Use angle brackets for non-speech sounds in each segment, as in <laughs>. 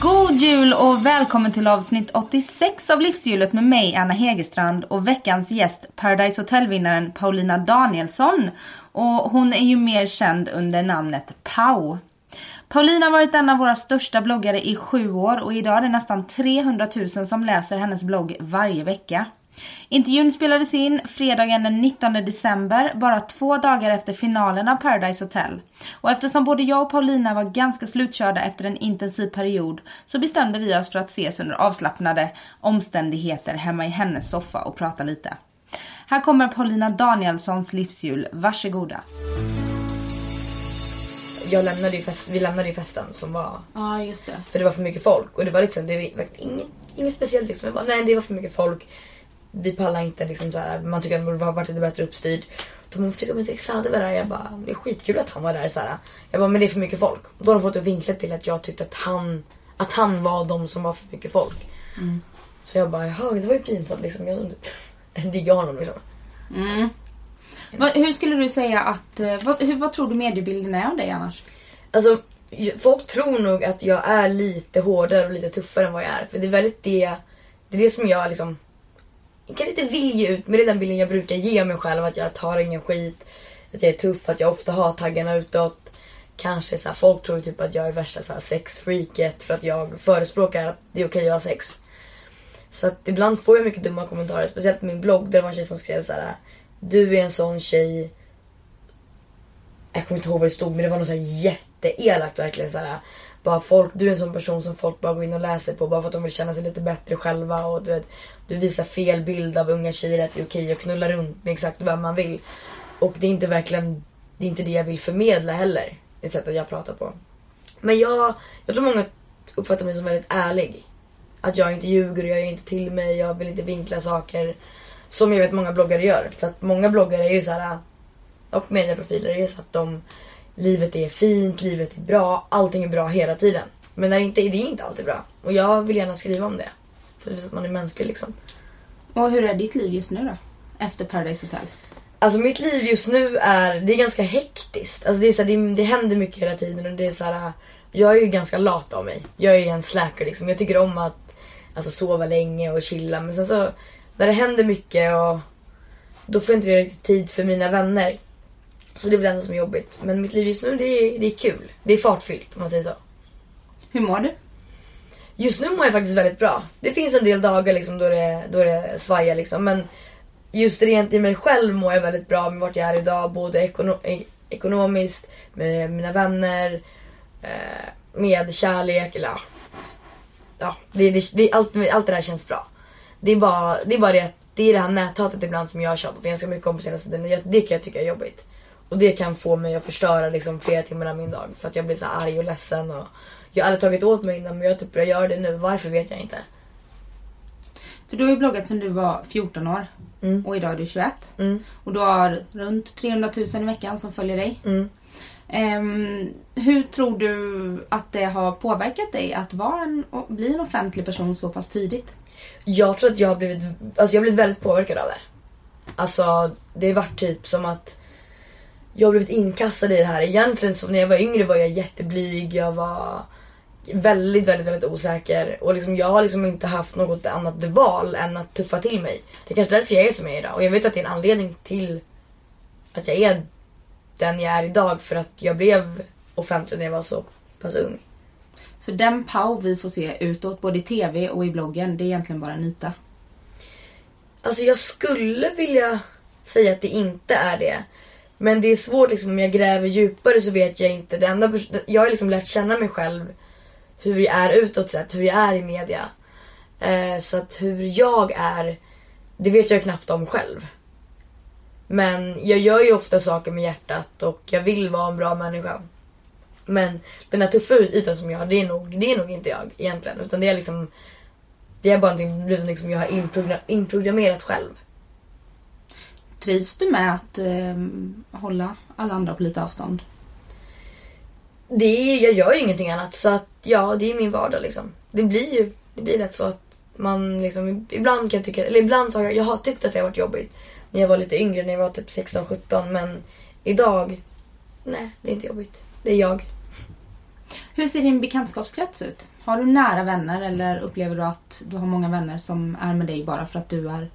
God jul och välkommen till avsnitt 86 av Livshjulet med mig Anna Hegerstrand och veckans gäst Paradise Hotel-vinnaren Paulina Danielsson. Och hon är ju mer känd under namnet Pau. Paulina har varit en av våra största bloggare i sju år och idag är det nästan 300 000 som läser hennes blogg varje vecka. Intervjun spelades in fredagen den 19 december, bara två dagar efter finalen av Paradise Hotel. Och eftersom både jag och Paulina var ganska slutkörda efter en intensiv period så bestämde vi oss för att ses under avslappnade omständigheter hemma i hennes soffa och prata lite. Här kommer Paulina Danielssons livshjul, varsågoda. Jag lämnade ju fest, vi lämnade ju festen som var... Ja, just det. För det var för mycket folk och det var liksom, det var inget, inget speciellt liksom. Jag bara, nej det var för mycket folk vi pallar inte liksom så här, man tycker att det borde varit lite bättre uppstyrd. De tycker om inte Sade var där? Jag bara, det är skitkul att han var där. Så här. Jag bara, men det är för mycket folk. Då har de fått det vinklat till att jag tyckte att han, att han var de som var för mycket folk. Mm. Så jag bara, jaha det var ju pinsamt liksom. Jag som typ diggar honom liksom. Mm. Va, hur skulle du säga att, eh, vad, hur, vad tror du mediebilden är av dig annars? Alltså, folk tror nog att jag är lite hårdare och lite tuffare än vad jag är. För det är väldigt det, det är det som jag liksom jag kan inte vilja ut, med det är den bilden jag brukar ge mig själv. Att jag tar ingen skit, att jag är tuff, att jag ofta har taggarna utåt. Kanske så här, folk tror typ att jag är värsta så här, sexfreaket för att jag förespråkar att det är okej att ha sex. Så att ibland får jag mycket dumma kommentarer, speciellt på min blogg där det var en tjej som skrev så här. Du är en sån tjej. Jag kommer inte ihåg vad det stod men det var något så här jätteelakt verkligen så här. Bara folk, du är en sån person som folk bara går in och läser på bara för att de vill känna sig lite bättre själva och du vet du visar fel bild av unga tjejer att det är okej att knulla runt med exakt vem man vill. Och det är inte verkligen, det är inte det jag vill förmedla heller. Det sättet jag pratar på. Men jag, jag tror många uppfattar mig som väldigt ärlig. Att jag inte ljuger och jag gör inte till mig, jag vill inte vinkla saker. Som jag vet många bloggare gör. För att många bloggare är ju så här och medieprofiler är så att de, livet är fint, livet är bra, allting är bra hela tiden. Men när det inte, det är inte alltid bra. Och jag vill gärna skriva om det. För att visa att man är mänsklig liksom. Och hur är ditt liv just nu då? Efter Paradise Hotel? Alltså mitt liv just nu är, det är ganska hektiskt. Alltså det, är så här, det, det händer mycket hela tiden och det är så här, Jag är ju ganska lat av mig. Jag är ju en slacker liksom. Jag tycker om att alltså, sova länge och chilla. Men sen så, när det händer mycket och då får jag inte riktigt tid för mina vänner. Så det är väl det enda som är jobbigt. Men mitt liv just nu det är, det är kul. Det är fartfyllt om man säger så. Hur mår du? Just nu mår jag faktiskt väldigt bra. Det finns en del dagar liksom då det, då det svajar liksom. Men just rent i mig själv mår jag väldigt bra med vart jag är idag. Både ekono ekonomiskt, med mina vänner, eh, med kärlek. Eller, ja, ja det, det, det, allt, allt det där känns bra. Det är bara det, är bara det det är det här näthatet ibland som jag har tjatat ganska mycket om på senaste tiden. Det kan jag tycka är jobbigt. Och det kan få mig att förstöra liksom flera timmar av min dag. För att jag blir så arg och ledsen. Och jag har aldrig tagit åt mig innan men jag typ börjar göra det nu. Varför vet jag inte. För du har ju bloggat sedan du var 14 år. Mm. Och idag är du 21. Mm. Och du har runt 300 000 i veckan som följer dig. Mm. Um, hur tror du att det har påverkat dig att vara en, bli en offentlig person så pass tidigt? Jag tror att jag har blivit, alltså jag har blivit väldigt påverkad av det. Alltså det har varit typ som att jag har blivit inkastad i det här. Egentligen så när jag var yngre var jag jätteblyg, jag var väldigt, väldigt, väldigt osäker. Och liksom, jag har liksom inte haft något annat val än att tuffa till mig. Det är kanske därför jag är som jag är idag. Och jag vet att det är en anledning till att jag är den jag är idag. För att jag blev offentlig när jag var så pass ung. Så den Pau vi får se utåt, både i TV och i bloggen, det är egentligen bara en yta? Alltså jag skulle vilja säga att det inte är det. Men det är svårt liksom om jag gräver djupare så vet jag inte. Det enda, jag har liksom lärt känna mig själv hur jag är utåt sett, hur jag är i media. Eh, så att hur jag är, det vet jag knappt om själv. Men jag gör ju ofta saker med hjärtat och jag vill vara en bra människa. Men den här tuffa ytan som jag har, det är nog, det är nog inte jag egentligen. Utan det är liksom det är bara någonting liksom jag har inprogram- inprogrammerat själv. Trivs du med att eh, hålla alla andra på lite avstånd? Det är, jag gör ju ingenting annat så att ja, det är min vardag liksom. Det blir ju det blir lätt så att man liksom ibland kan jag tycka, eller ibland så har jag, jag har tyckt att det har varit jobbigt när jag var lite yngre, när jag var typ 16-17 men idag, nej det är inte jobbigt. Det är jag. Hur ser din bekantskapskrets ut? Har du nära vänner eller upplever du att du har många vänner som är med dig bara för att du är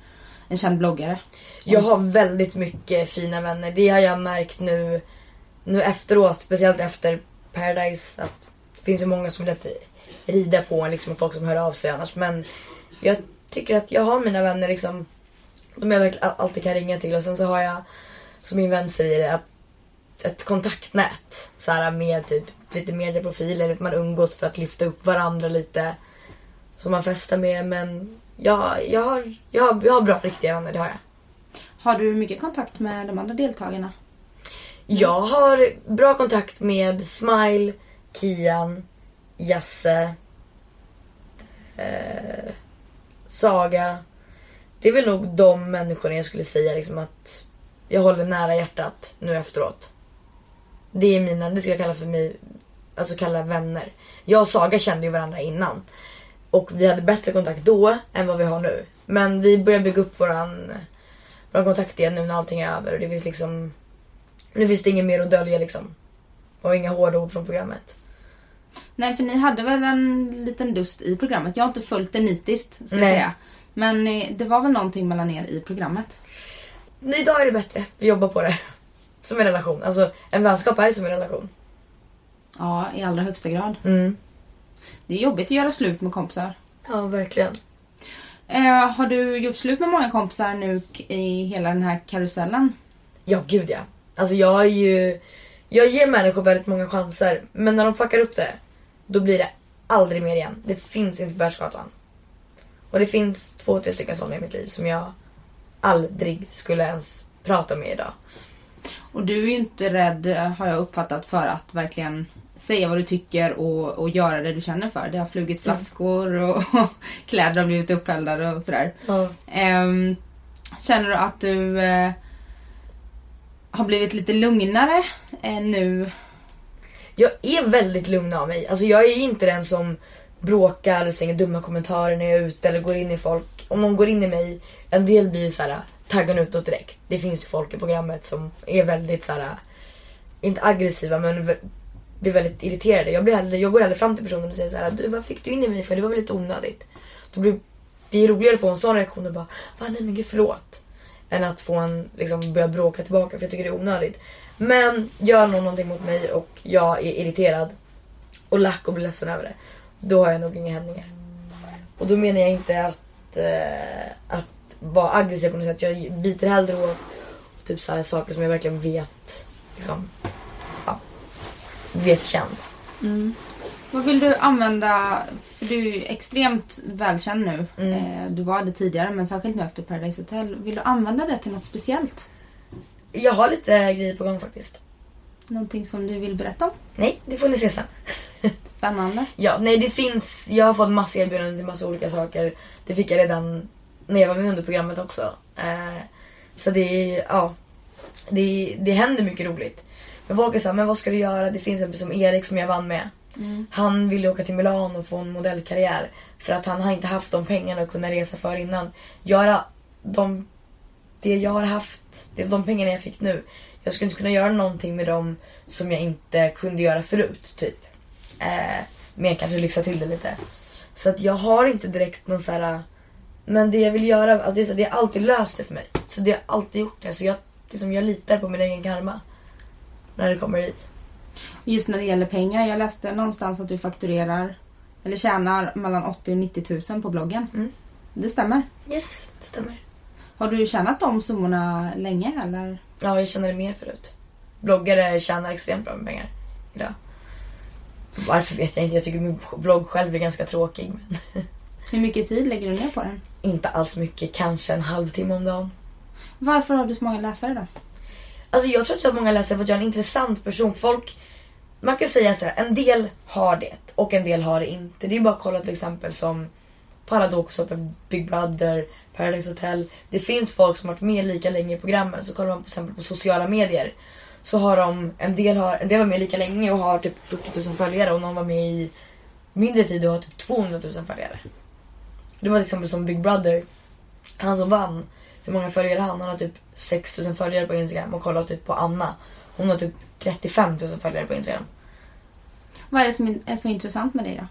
en känd bloggare? Jag har väldigt mycket fina vänner. Det har jag märkt nu, nu efteråt, speciellt efter Paradise. Att det finns ju många som vill rida på en, liksom, folk som hör av sig annars. Men jag tycker att jag har mina vänner liksom, de jag verkligen alltid kan ringa till. Och sen så har jag, som min vän säger, att ett kontaktnät. Så här, med typ lite medieprofiler. Man umgås för att lyfta upp varandra lite. Som man festar med. Men ja, jag, har, jag, har, jag har bra riktiga vänner, det har jag. Har du mycket kontakt med de andra deltagarna? Jag har bra kontakt med Smile, Kian, Jasse, eh, Saga. Det är väl nog de människorna jag skulle säga liksom att jag håller nära hjärtat nu efteråt. Det är mina, det skulle jag kalla för mig, alltså kalla vänner. Jag och Saga kände ju varandra innan. Och vi hade bättre kontakt då än vad vi har nu. Men vi börjar bygga upp våran, våran kontakt igen nu när allting är över. Och det finns liksom, nu finns det inget mer att dölja liksom. Och inga hårda ord från programmet. Nej, för ni hade väl en liten dust i programmet. Jag har inte följt det nitiskt, ska jag säga. Men eh, det var väl någonting mellan er i programmet? Idag är det bättre. Vi jobbar på det. Som en relation. Alltså en vänskap är som en relation. Ja, i allra högsta grad. Mm. Det är jobbigt att göra slut med kompisar. Ja, verkligen. Eh, har du gjort slut med många kompisar nu i hela den här karusellen? Ja, gud ja. Alltså jag är ju... Jag ger människor väldigt många chanser. Men när de fuckar upp det, då blir det aldrig mer igen. Det finns inte på världskartan. Och det finns två, tre stycken sådana i mitt liv som jag aldrig skulle ens prata med idag. Och du är ju inte rädd, har jag uppfattat, för att verkligen säga vad du tycker och, och göra det du känner för. Det har flugit mm. flaskor och, <laughs> kläder har blivit uppeldade och sådär. Mm. Um, känner du att du uh, har blivit lite lugnare uh, nu? Jag är väldigt lugn av mig. Alltså jag är inte den som bråkar eller slänger dumma kommentarer när jag är ute eller går in i folk. Om någon går in i mig, en del blir så här taggar utåt direkt. Det finns ju folk i programmet som är väldigt så här, inte aggressiva men blir väldigt irriterade. Jag, blir hellre, jag går hellre fram till personen och säger så här, du vad fick du in i mig för? Det var väl lite onödigt. Då blir, det är roligare att få en sån reaktion och bara, va nej men gud förlåt. Än att få en liksom börja bråka tillbaka för jag tycker det är onödigt. Men gör någon någonting mot mig och jag är irriterad och lack och blir ledsen över det. Då har jag nog inga hämningar. Och då menar jag inte att, eh, att vara aggressiv på något sätt. Jag biter hellre åt typ så här saker som jag verkligen vet liksom, vet känns. Mm. Vad vill du använda, för du är extremt välkänd nu. Mm. Eh, du var det tidigare men särskilt nu efter Paradise Hotel. Vill du använda det till något speciellt? Jag har lite grejer på gång faktiskt. Någonting som du vill berätta om? Nej, det får ni se sen. <laughs> Spännande. ja, nej det finns, jag har fått massa erbjudanden till massa olika saker. Det fick jag redan när jag var med under programmet också. Eh, så det, ja, det, det händer mycket roligt. Men folk är såhär, men vad ska du göra? Det finns en som Erik som jag vann med. Mm. Han ville åka till Milano och få en modellkarriär. För att han har inte haft de pengarna att kunna resa för innan. Göra de, det jag har haft, det, de pengarna jag fick nu. Jag skulle inte kunna göra någonting med dem som jag inte kunde göra förut. Typ. Eh, mer kanske lyxa till det lite. Så att jag har inte direkt någon sån här... Men det jag vill göra, alltså det, är så, det har alltid löst det för mig. Så det har alltid gjort det. Så jag, liksom, jag litar på min egen karma. När det kommer hit. Just när det gäller pengar. Jag läste någonstans att du fakturerar eller tjänar mellan 80 och 90 000 på bloggen. Mm. Det stämmer? Yes, det stämmer. Har du tjänat de summorna länge eller? Ja, jag tjänade mer förut. Bloggare tjänar extremt bra med pengar idag. Varför vet jag inte. Jag tycker min blogg själv är ganska tråkig. Men <laughs> Hur mycket tid lägger du ner på den? Inte alls mycket. Kanske en halvtimme om dagen. Varför har du så många läsare då? Alltså jag tror att jag har många läsare för att jag är en intressant person. Folk man kan säga så här, en del har det och en del har det inte. Det är bara att kolla till exempel som på alla dokusåpor, Big Brother, Paradise Hotel. Det finns folk som har varit med lika länge i programmen. Så kollar man till exempel på sociala medier. Så har de, en del, har, en del var med lika länge och har typ 40 000 följare och någon var med i mindre tid och har typ 200 000 följare. Det var till exempel som Big Brother. Han som vann, hur många följare han? Han har typ 6 000 följare på Instagram och kolla typ på Anna. Hon har typ 35 000 följare på Instagram. Vad är det som är så intressant med dig då?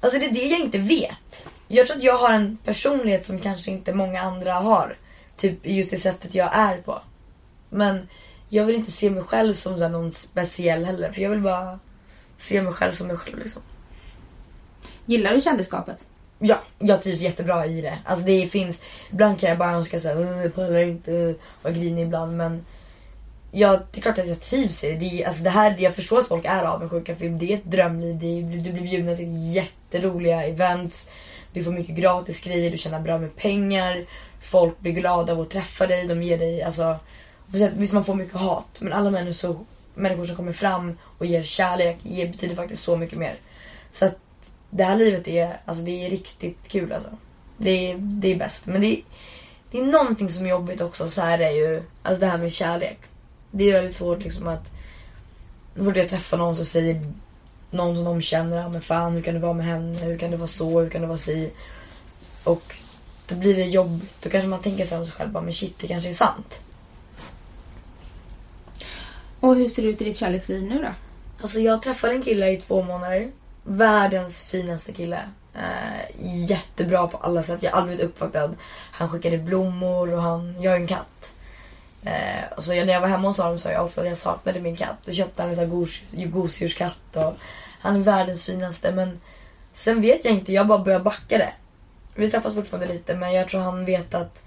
Alltså det är det jag inte vet. Jag tror att jag har en personlighet som kanske inte många andra har. Typ just det sättet jag är på. Men jag vill inte se mig själv som någon speciell heller. För jag vill bara se mig själv som mig själv liksom. Gillar du kändisskapet? Ja, jag trivs jättebra i det. Alltså det finns, ibland kan jag bara önska såhär, jag pallar inte, vara grinig ibland men Ja, det är klart att jag trivs i det. det, är, alltså det här, jag förstår att folk är avundsjuka för det är ett drömliv. Det är, du blir bjuden till jätteroliga events. Du får mycket gratis grejer, du tjänar bra med pengar. Folk blir glada av att träffa dig, de ger dig, alltså. Visst man får mycket hat, men alla människor, människor som kommer fram och ger kärlek ger, betyder faktiskt så mycket mer. Så att det här livet är, alltså det är riktigt kul alltså. Det är, det är bäst. Men det är, det är någonting som är jobbigt också, så här är ju, alltså det här med kärlek. Det är väldigt svårt liksom att... Då jag träffa någon som säger någon som de känner, men fan hur kan du vara med henne, hur kan du vara så, hur kan du vara si? Och då blir det jobbigt. Då kanske man tänker sig om sig själv, men shit det kanske är sant. Och hur ser det ut i ditt kärleksliv nu då? Alltså jag träffade en kille i två månader. Världens finaste kille. Eh, jättebra på alla sätt. Jag har aldrig blivit uppvaktad. Han skickade blommor och han... Jag är en katt. Eh, och så när jag var hemma hos honom sa jag ofta att jag saknade min katt. Då köpte han en gos, gosedjurskatt och han är världens finaste. Men sen vet jag inte, jag bara börjar backa det. Vi träffas fortfarande lite men jag tror han vet att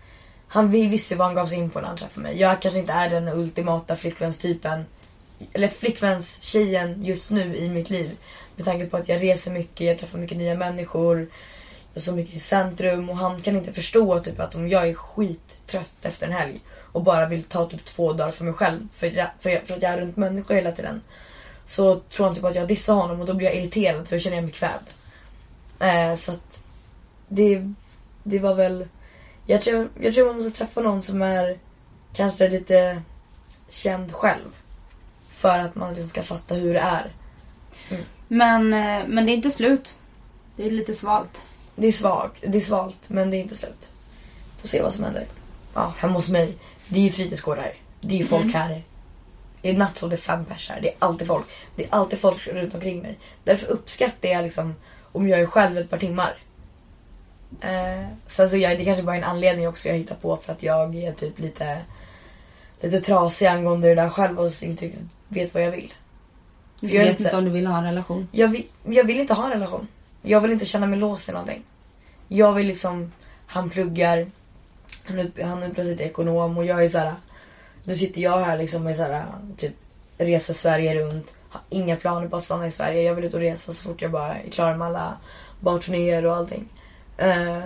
han visste vad han gav sig in på när han träffade mig. Jag kanske inte är den ultimata flickvänstypen. Eller flickvänstjejen just nu i mitt liv. Med tanke på att jag reser mycket, jag träffar mycket nya människor. Jag är så mycket i centrum och han kan inte förstå typ att om jag är skittrött efter en helg och bara vill ta typ två dagar för mig själv för, jag, för, jag, för att jag är runt människor hela tiden. Så tror han typ att jag dissar honom och då blir jag irriterad för då känner jag mig kvävd. Eh, så att det, det var väl... Jag tror, jag tror man måste träffa någon som är kanske lite känd själv. För att man liksom ska fatta hur det är. Mm. Men, eh, men det är inte slut. Det är lite svalt. Det är svagt, det är svalt men det är inte slut. Får se vad som händer. Ja, hemma hos mig. Det är ju fritidsgårdar. Det är ju folk mm. här. I natt så det fem pers här. Det är alltid folk. Det är alltid folk runt omkring mig. Därför uppskattar jag liksom om jag är själv ett par timmar. Eh, sen så jag, det kanske bara är en anledning också jag hittar på för att jag är typ lite lite trasig angående det där själv och inte riktigt vet vad jag vill. För du vet inte, inte om du vill ha en relation? Jag vill, jag vill inte ha en relation. Jag vill inte känna mig låst i någonting. Jag vill liksom, han pluggar, han, ut, han är plötsligt ekonom och jag är så här. Nu sitter jag här liksom med så här, typ reser Sverige runt. Har inga planer på att stanna i Sverige. Jag vill ut och resa så fort jag bara är klar med alla barturnéer och allting. Uh,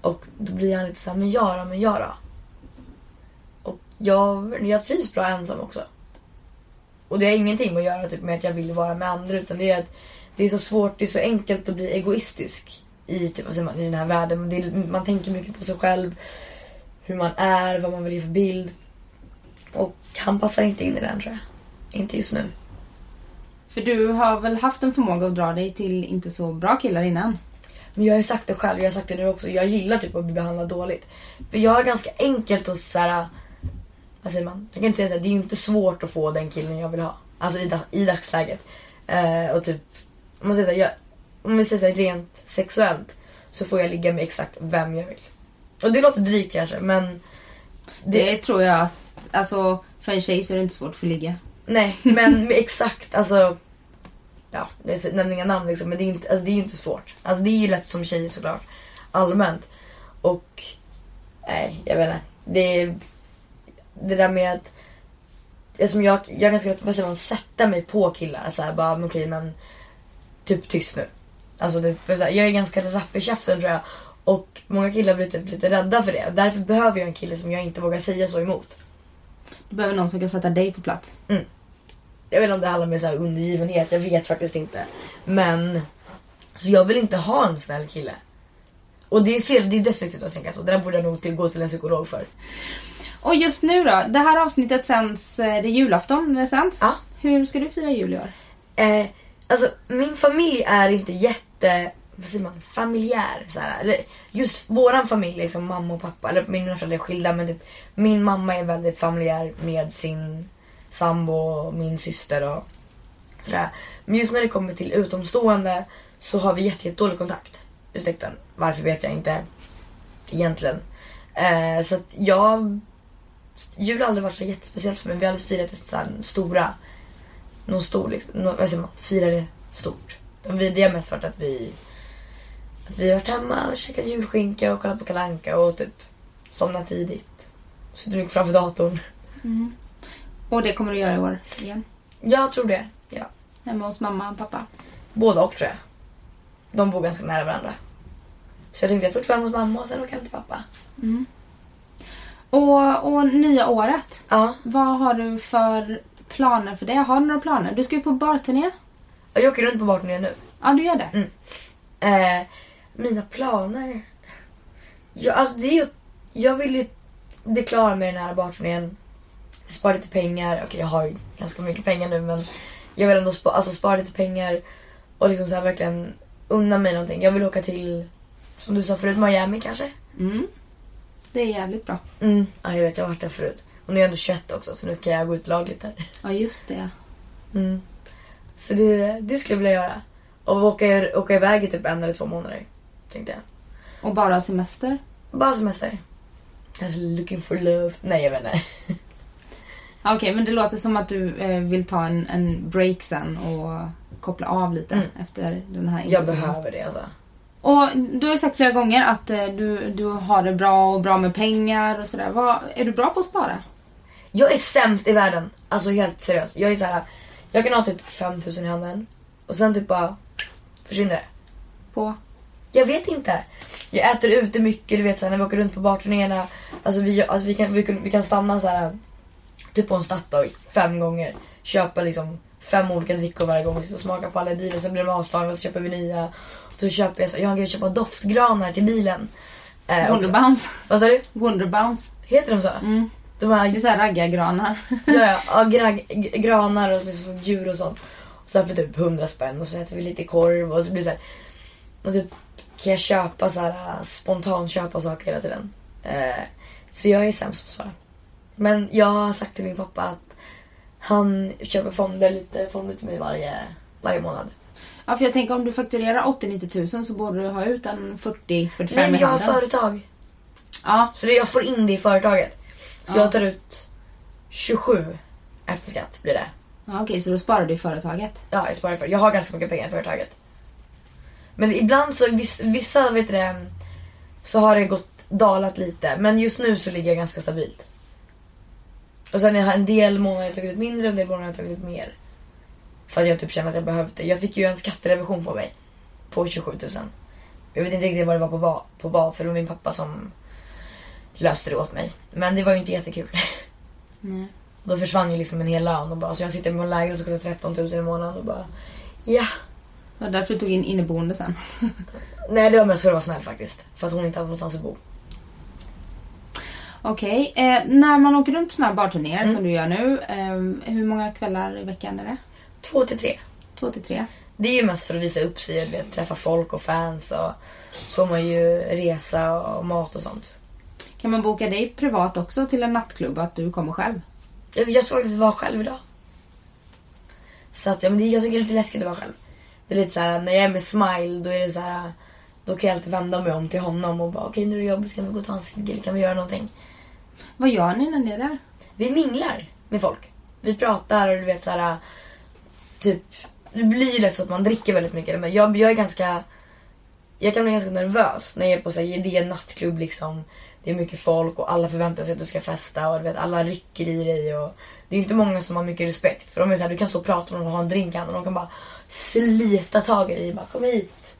och då blir han lite såhär, men göra, men göra. Och jag, jag trivs bra ensam också. Och det har ingenting att göra typ, med att jag vill vara med andra utan det är att det är så svårt, det är så enkelt att bli egoistisk i, typ, vad säger man, i den här världen. Är, man tänker mycket på sig själv hur man är, vad man vill ge för bild. Och han passar inte in i den tror jag. Inte just nu. För du har väl haft en förmåga att dra dig till inte så bra killar innan? Men jag har ju sagt det själv, jag har sagt det nu också. Jag gillar typ att bli behandlad dåligt. För jag är ganska enkelt att såhär... Vad säger man? Jag kan inte säga såhär, det är ju inte svårt att få den killen jag vill ha. Alltså i, i dagsläget. Eh, och typ, om man säger såhär, jag, om vi säger såhär rent sexuellt. Så får jag ligga med exakt vem jag vill. Och det låter drygt kanske men... Det, det tror jag att, alltså för en tjej så är det inte svårt att få ligga. Nej <laughs> men exakt alltså... Ja, det nämner inga namn liksom men det är, inte, alltså, det är inte svårt. Alltså det är ju lätt som tjej såklart. Allmänt. Och... Nej, jag vet inte. Det är... Det där med att... Eftersom jag, jag är ganska lätt man, sätta mig på killar. Så här, bara, okej okay, men... Typ tyst nu. Alltså det, jag är ganska rapp i käften tror jag. Och många killar blir lite, lite rädda för det. Därför behöver jag en kille som jag inte vågar säga så emot. Du behöver någon som kan sätta dig på plats. Mm. Jag vet inte om det handlar om så här undergivenhet, jag vet faktiskt inte. Men så jag vill inte ha en snäll kille. Och det är fel, det är destruktivt att tänka så. Det där borde jag nog till, gå till en psykolog för. Och just nu då, det här avsnittet sänds, eh, det är julafton när det sänds. Ja. Hur ska du fira jul i år? Eh, alltså min familj är inte jätte, vad säger man, familjär. Så här. Just våran familj, liksom mamma och pappa, eller mina föräldrar är skilda men typ, min mamma är väldigt familjär med sin sambo och min syster och sådär. Men just när det kommer till utomstående så har vi jätte, jätte dålig kontakt i släkten. Varför vet jag inte egentligen. Eh, så att jag, jul har aldrig varit så jättespeciellt för mig. Vi har aldrig firat det så här stora någon stor liksom, någon, vad säger man, fira det stort. Vi, det har mest varit att vi att vi har varit hemma och käkat julskinka och kollat på kalanka och typ somnat tidigt. Suttit mycket framför datorn. Och det kommer du göra i år igen? Jag tror det. Ja. Hemma hos mamma och pappa? Båda och tror jag. De bor ganska nära varandra. Så jag tänkte först fram hos mamma och sen åka hem till pappa. Och, och nya året? Ja. Vad har du för planer för det? Har du några planer? Du ska ju på barturné. Jag åker runt på barturné nu. Ja, du gör det? Mm. Eh, mina planer? Ja, alltså det är ju, jag vill ju bli klar med den här barturnén. Spara lite pengar. Okej, jag har ju ganska mycket pengar nu men jag vill ändå spa, alltså spara lite pengar och liksom så här verkligen unna mig någonting. Jag vill åka till, som du sa förut, Miami kanske? Mm. Det är jävligt bra. Mm. Ja, jag vet, jag har varit där förut. Och nu är jag ändå 21 också så nu kan jag gå ut lagligt där. Ja, just det. Mm. Så det, det skulle jag vilja göra. Och åka, åka iväg i typ en eller två månader. Tänkte jag. Och bara semester? Bara semester. Kanske looking for love. Nej jag vet inte. <laughs> Okej, men det låter som att du eh, vill ta en, en break sen och koppla av lite Mm. efter den här Jag intensiva behöver det alltså. Och du har ju sagt flera gånger att eh, du, du har det bra och bra med pengar och sådär. Vad- Är du bra på att spara? Jag är sämst i världen. Alltså helt seriöst. Jag är så här. Jag kan ha typ 5000 i handen. Och sen typ bara försvinner det. På? Jag vet inte. Jag äter ute mycket, du vet så här, när vi åker runt på barturnéerna. Alltså vi, alltså vi, kan, vi, kan, vi kan stanna så här typ på en Statoil fem gånger. Köpa liksom fem olika drickor varje gång. Så smaka på alla dealer, sen blir de avslagna och så köper vi nya. Så köper jag, så, jag att köpa doftgranar till bilen. Eh. Wonderbounce. Vad sa du? Wonderbounce. Heter de så? Mm. De här Det är såhär raggargranar. Ja, ja, <laughs> gra- granar och liksom djur och sånt. Och så för typ 100 spänn och så äter vi lite korv och så blir det så här. Och typ kan jag köpa så här spontant köpa saker hela tiden. Eh, så jag är sämst på att spara. Men jag har sagt till min pappa att han köper fonder, lite fonder till mig varje, varje månad. Ja, för jag tänker om du fakturerar 80-90 tusen så borde du ha ut en 40-45 Nej men i jag har handen. företag. Ja, Så det, jag får in det i företaget. Så Ja. jag tar ut 27 efter skatt blir det. ja okej, så då sparar du i företaget. Ja, jag sparar för Jag har ganska mycket pengar i företaget. Men ibland så, viss, vissa vet du det, så har det gått dalat lite. Men just nu så ligger jag ganska stabilt. Och sen har jag en del månader har jag tagit ut mindre och en del månader har jag tagit ut mer. För att jag typ känner att jag behövde. Jag fick ju en skatterevision på mig. På 27 000. Jag vet inte riktigt vad det var på vad, på vad för det var min pappa som löste det åt mig. Men det var ju inte jättekul. <laughs> Nej. Då försvann ju liksom en hel lön och bara, så jag sitter på en lägenhet som kostar 13 000 i månaden och bara ja. Det var därför du tog in inneboende sen. <laughs> Nej det var mest för att vara snäll faktiskt. För att hon inte hade någonstans att bo. Okej, eh, när man åker runt på såna här barturnéer Mm. som du gör nu. Eh, hur många kvällar i veckan är det? Två till tre. Två till tre? Det är ju mest för att visa upp sig, du vet, träffa folk och fans och så får man ju resa och mat och sånt. Kan man boka dig privat också till en nattklubb att du kommer själv? Jag, jag ska faktiskt vara själv idag. Så att, ja, men det, jag tycker det är lite läskigt att vara själv. Det är lite så här när jag är med Smile då är det så här. Då kan jag alltid vända mig om till honom och bara okej nu är det jobbigt, kan vi gå och ta en cigg eller kan vi göra någonting? Vad gör ni när ni är där? Vi minglar med folk. Vi pratar och du vet så här. Typ, det blir ju lätt så att man dricker väldigt mycket. Men jag, jag är ganska, jag kan bli ganska nervös när jag är på så här, det är en nattklubb liksom. Det är mycket folk och alla förväntar sig att du ska festa och du vet alla rycker i dig och det är ju inte många som har mycket respekt för de är så här, du kan stå och prata med dem och ha en drink i handen och de kan bara slita tag i dig bara kom hit.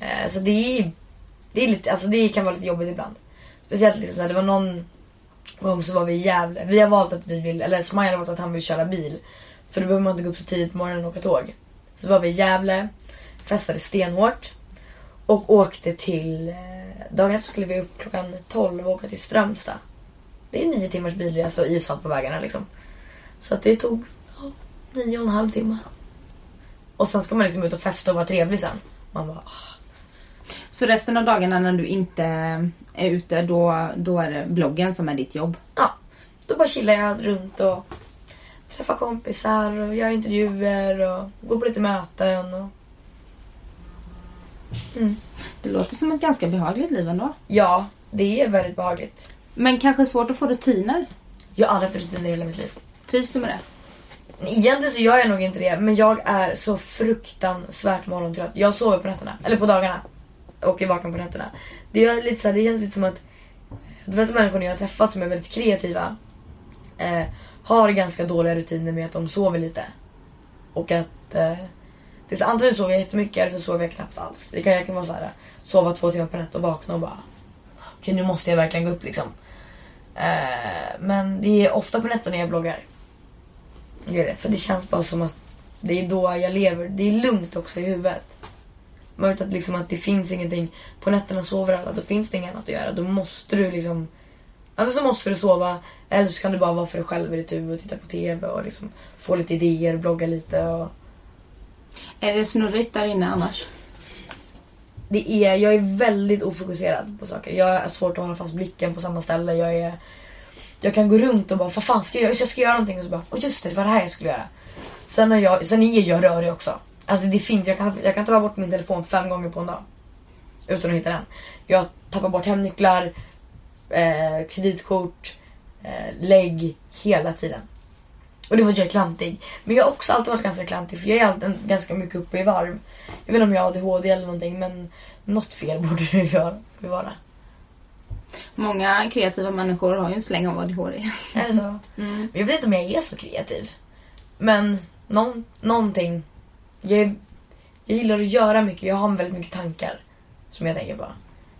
Eh, så det är, det är lite, alltså det kan vara lite jobbigt ibland. Speciellt liksom när det var någon gång så var vi i Gävle. Vi har valt att vi vill, eller Smile har valt att han vill köra bil. För då behöver man inte gå upp så tidigt på morgonen och åka tåg. Så var vi i Gävle, festade stenhårt och åkte till... Eh, dagen efter skulle vi upp klockan 12 och åka till Strömstad. Det är nio timmars bilresa och ishalt på vägarna liksom. Så att det tog ja, nio och en halv timme. Och sen ska man liksom ut och festa och vara trevlig sen. Man bara... ah. Så resten av dagarna när du inte är ute, då, då är det bloggen som är ditt jobb? Ja, då bara chillar jag runt och träffar kompisar och gör intervjuer och går på lite möten. Och... Mm. Det låter som ett ganska behagligt liv ändå. Ja, det är väldigt behagligt. Men kanske svårt att få rutiner? Jag har aldrig haft rutiner i hela mitt liv. Trivs du med det? Egentligen så gör jag nog inte det, men jag är så fruktansvärt morgontrött. Jag sover på nätterna, eller på dagarna. Och är vaken på nätterna. Det, är lite så här, det känns lite som att de flesta människor jag har träffat som är väldigt kreativa eh, har ganska dåliga rutiner med att de sover lite. Och att eh, det är så, antingen sover jag jättemycket eller så sover jag knappt alls. Det kan, jag kan vara så här, sova två timmar per natt och vakna och bara okej nu måste jag verkligen gå upp liksom. Eh, men det är ofta på nätterna jag bloggar. Gör det, för det känns bara som att det är då jag lever. Det är lugnt också i huvudet. Man vet att, liksom att det finns ingenting. På nätterna sover alla, då finns det inget annat att göra. Då måste du liksom... Antingen så måste du sova eller så kan du bara vara för dig själv i ditt huvud och titta på TV och liksom få lite idéer, blogga lite och... Är det snurrigt där inne annars? Det är, jag är väldigt ofokuserad på saker. Jag har svårt att hålla fast blicken på samma ställe. Jag är... Jag kan gå runt och bara, vad fan ska jag göra? Jag ska göra någonting och så bara, åh just det, det var det här jag skulle göra. Sen är jag, sen är jag rörig också. Alltså det finns, jag kan, jag kan tappa bort min telefon fem gånger på en dag. Utan att hitta den. Jag tappar bort hemnycklar, eh, kreditkort, eh, lägg hela tiden. Och det var att jag är klantig. Men jag har också alltid varit ganska klantig för jag är alltid ganska mycket uppe i varv. Jag vet inte om jag har ADHD eller någonting men något fel <laughs> borde det vara. Många kreativa människor har ju en släng av ADHD. Är det så? <laughs> Mm. Jag vet inte om jag är så kreativ. Men någon, någonting. Jag, jag gillar att göra mycket. Jag har väldigt mycket tankar. Som jag tänker på.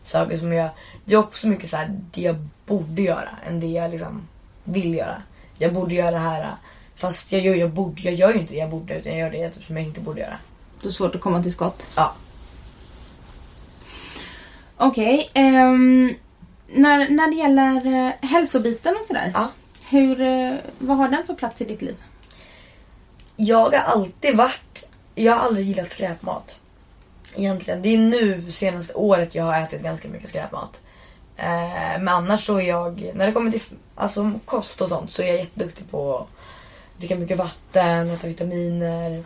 Saker som jag... Det är också mycket så här det jag borde göra. Än det jag liksom vill göra. Jag borde göra det här. Fast jag gör, jag borde, jag gör ju inte det jag borde. Utan jag gör det typ, som jag inte borde göra. Det är svårt att komma till skott. Ja. Okej. ehm, när, när det gäller eh, hälsobiten och sådär. Ja. Hur, eh, vad har den för plats i ditt liv? Jag har alltid varit... Jag har aldrig gillat skräpmat. Egentligen. Det är nu senaste året jag har ätit ganska mycket skräpmat. Eh, men annars så är jag... När det kommer till alltså, kost och sånt så är jag jätteduktig på att dricka mycket vatten, äta vitaminer,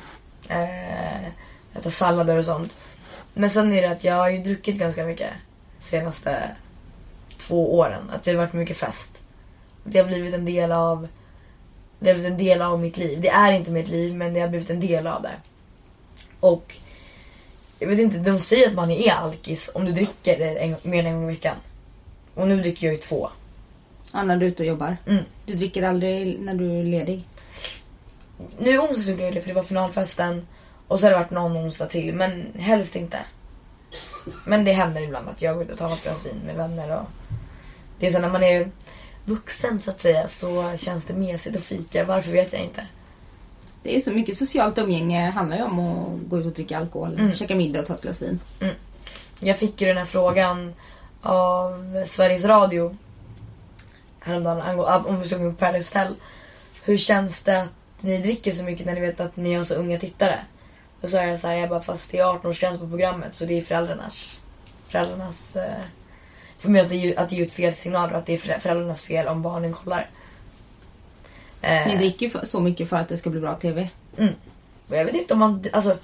eh, äta sallader och sånt. Men sen är det att jag har ju druckit ganska mycket senaste två åren. Att det har varit mycket fest. Det har blivit en del av det har blivit en del av mitt liv. Det är inte mitt liv men det har blivit en del av det. Och jag vet inte, de säger att man är alkis om du dricker en, mer än en gång i veckan. Och nu dricker jag ju två. Ja, när du är ute och jobbar. Mm. Du dricker aldrig när du är ledig. Nu i onsdags gjorde jag det för det var finalfesten. Och så har det varit någon onsdag till men helst inte. Men det händer ibland att jag går ut och tar något glas vin med vänner. Och det är så när man är vuxen så att säga så känns det mesigt att fika. Varför vet jag inte. Det är så mycket socialt umgänge handlar ju om att gå ut och dricka alkohol, Mm. käka middag och ta ett glas vin. Jag fick ju den här frågan av Sveriges Radio häromdagen angå- om vi gå på Paradise Hotel. Hur känns det att ni dricker så mycket när ni vet att ni har så unga tittare? Då sa jag så här, jag bara fast det är 18-årsgräns på programmet så det är föräldrarnas föräldrarnas eh, för mig att det, är, att det är ut fel signaler och att det är förä- föräldrarnas fel om barnen kollar. Eh, Ni dricker ju så mycket för att det ska bli bra TV. och jag vet inte om man, alltså,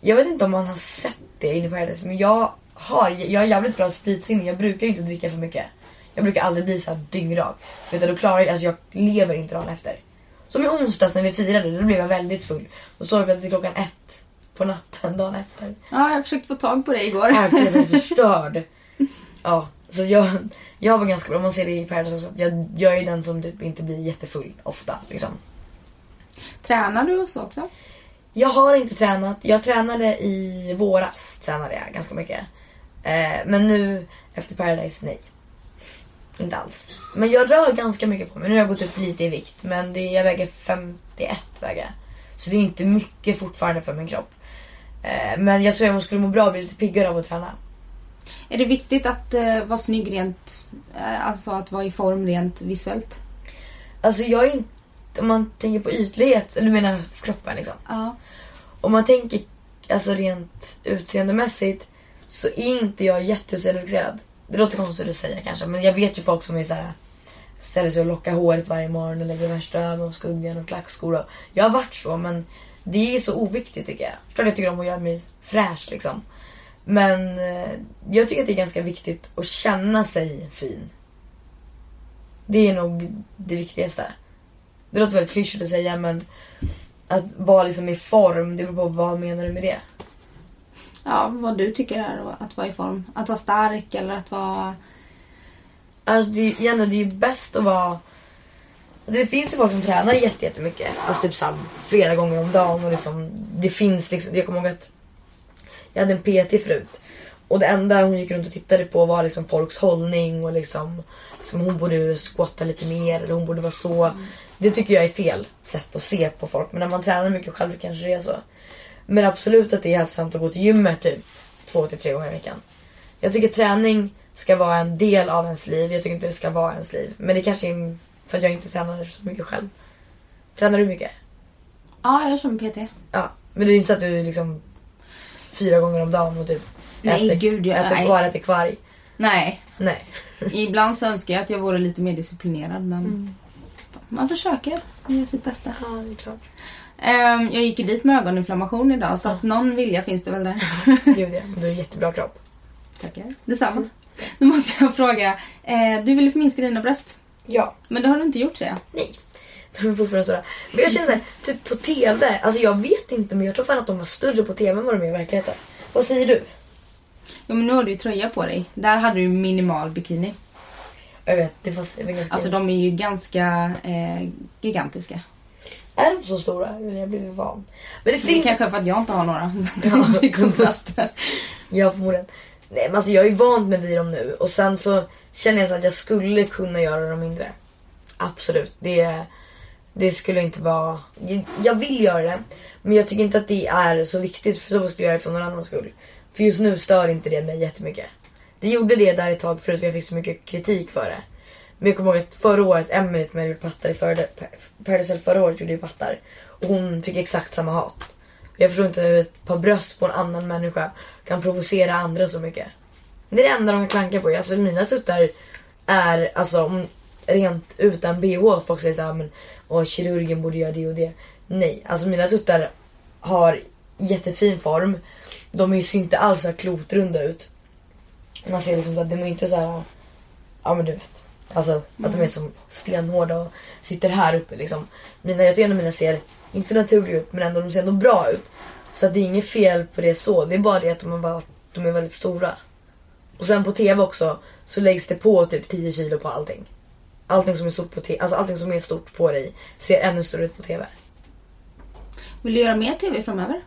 jag vet inte om man har sett det inne på Paradise men jag har, jag har jävligt bra spritsinne. Jag brukar inte dricka för mycket. Jag brukar aldrig bli så här dyngrak. Du, då klarar jag, alltså jag lever inte dagen efter. Som i onsdags när vi firade, då blev jag väldigt full. Då sov jag till klockan ett på natten dagen efter. Ja, jag försökte få tag på det igår. Jag blev helt <laughs> förstörd. Ja, så jag, jag var ganska bra. Man ser det i Paradise också. Jag, jag är den som typ inte blir jättefull ofta. Liksom. Tränar du och så också? Jag har inte tränat. Jag tränade i våras. Tränade jag ganska mycket. Eh, men nu efter Paradise, nej. Inte alls. Men jag rör ganska mycket på mig. Nu har jag gått upp lite i vikt. Men det, jag väger 51 väger jag. Så det är inte mycket fortfarande för min kropp. Eh, men jag tror att hon skulle må bra och bli lite piggare av att träna. Är det viktigt att eh, vara snygg rent, eh, alltså att vara i form rent visuellt? Alltså jag är inte, om man tänker på ytlighet, eller du menar kroppen liksom. Ja. Om man tänker alltså rent utseendemässigt så är inte jag jätteutseendefokuserad. Det låter konstigt att säga kanske men jag vet ju folk som är så här ställer sig och lockar håret varje morgon och lägger värsta ögon och klackskor. Och jag har varit så men det är så oviktigt tycker jag. Klart jag tycker om att göra mig fräsch liksom. Men eh, jag tycker att det är ganska viktigt att känna sig fin. Det är nog det viktigaste. Det låter väldigt klyschigt att säga men att vara liksom i form, det beror på vad menar du med det? Ja, vad du tycker är att vara i form. Att vara stark eller att vara... Alltså det, är- Jenny, det är ju bäst att vara... Det finns ju folk som tränar jätte- jättemycket. Alltså typ här, flera gånger om dagen. Och liksom, det finns liksom, jag kommer ihåg att jag hade en PT förut. Och det enda hon gick runt och tittade på var liksom folks hållning och liksom, liksom hon borde squatta lite mer eller hon borde vara så. Det tycker jag är fel sätt att se på folk. Men när man tränar mycket själv kanske det är så. Men absolut att det är hälsosamt att gå till gymmet typ två till tre gånger i veckan. Jag tycker träning ska vara en del av ens liv. Jag tycker inte det ska vara ens liv. Men det kanske är för att jag inte tränar så mycket själv. Tränar du mycket? Ja, jag kör med PT. Ja. Men det är inte så att du liksom fyra gånger om dagen och typ Nej, äter, gud, jag- äter nej. kvar, äter kvarg. Nej. Nej. <laughs> Ibland så önskar jag att jag vore lite mer disciplinerad men man försöker göra sitt bästa. Ja, det är klart. Ehm, jag gick ju dit med ögoninflammation idag så att någon vilja finns det väl där. <laughs> Gud ja. Du har jättebra kropp. Tackar. Detsamma. Då måste jag fråga. Eh, du ville förminska dina bröst. Ja. Men det har du inte gjort säger jag. Nej. <laughs> De är fortfarande stora. Men jag känner typ på TV. Alltså jag vet inte men jag tror fan att de var större på TV än vad de är i verkligheten. Vad säger du? Jo men nu har du ju tröja på dig. Där hade du minimal bikini. Jag vet, det vilken Alltså de är ju ganska eh, gigantiska. Är de så stora? Jag blir van. Men det Det är finns kanske för att jag inte har några. <laughs> Så det blir kontraster. Ja förmodligen. Nej men alltså jag är vant med vid dem nu och sen så känner jag så att jag skulle kunna göra dem mindre. Absolut. Det, det skulle inte vara... jag- Jag vill göra det men jag tycker inte att det är så viktigt för så skulle jag göra det för någon annans skull. För just nu stör inte det mig jättemycket. Det gjorde det där ett tag förut för jag fick så mycket kritik för det. Men jag kommer ihåg att förra året, Emily som jag gjorde pattar i Paradise förra året gjorde ju pattar. Och hon fick exakt samma hat. Jag förstår inte hur ett par bröst på en annan människa kan provocera andra så mycket. Det är det enda de kan klanka på. Alltså mina tuttar är alltså rent utan bh. Folk säger såhär men åh, kirurgen borde göra det och det. Nej, alltså mina tuttar har jättefin form. De är ju ser inte alls så klotrunda ut. Man ser liksom att de är inte så här. ja men du vet. Alltså att de är som stenhårda och sitter här uppe liksom. Mina, jag tycker ändå mina ser, inte naturliga ut men ändå de ser ändå bra ut. Så det är inget fel på det så. Det är bara det att de, har varit, de är väldigt stora. Och sen på TV också så läggs det på typ 10 kilo på allting. Allting som är stort på TV, alltså allting som är stort på dig ser ännu större ut på TV. Vill du göra mer TV framöver?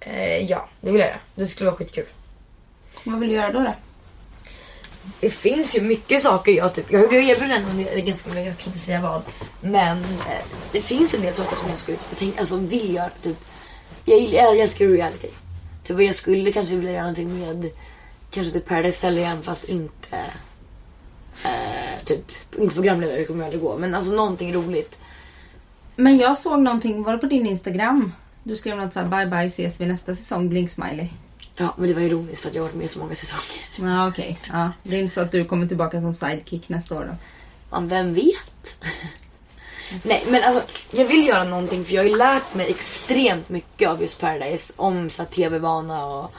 Eh, ja, det vill jag göra. Det skulle vara skitkul. Vad vill du göra då? då? Det finns ju mycket saker jag typ, jag blev erbjuden en del, ganska jag kan inte säga vad. Men eh, det finns en del saker som jag skulle, typ jag tänk, alltså vill göra typ. Jag, jag älskar reality. Typ jag skulle kanske vilja göra någonting med, kanske typ Paradise Hotel igen fast inte, eh, typ, inte programledare det kommer jag aldrig gå. Men alltså någonting roligt. Men jag såg någonting, var det på din Instagram? Du skrev något såhär bye bye ses vi nästa säsong, blink smiley. Ja men det var ironiskt för att jag har varit med så många säsonger. Ja okej. Ja, det är inte så att du kommer tillbaka som sidekick nästa år då? Man, vem vet? Nej men alltså jag vill göra någonting för jag har ju lärt mig extremt mycket av just Paradise. Om så här, tv-vana och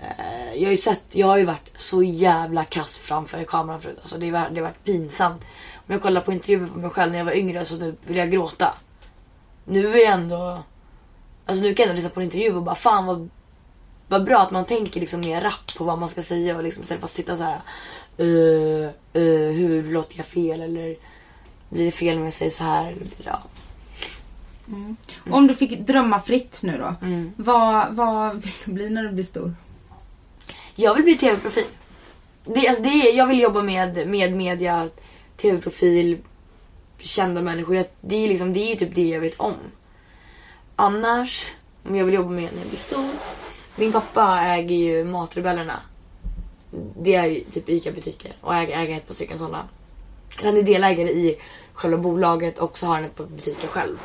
eh, jag har ju sett, jag har ju varit så jävla kass framför kameran förut. Alltså det, har, det har varit pinsamt. Om jag kollar på intervjuer på mig själv när jag var yngre så nu vill jag gråta. Nu är jag ändå, alltså nu kan jag ändå lyssna på en intervju och bara fan vad, vad bra att man tänker liksom mer rapp på vad man ska säga och liksom istället för att sitta så här. Uh, uh, hur låter jag fel eller blir det fel om jag säger så här? Eller, blir det- ja. Om du fick drömma fritt nu då. Mm. Vad, vad vill du bli när du blir stor? Jag vill bli tv-profil. Det, alltså det jag vill jobba med, med media, tv-profil, kända människor. Jag, det, är liksom, det är ju typ det jag vet om. annars, om jag vill jobba med när jag blir stor. Min pappa äger ju Matrebellerna. Det är ju typ ICA-butiker och äger, äger ett par stycken sådana. Han är delägare i själva bolaget och så har han ett par butiker själv.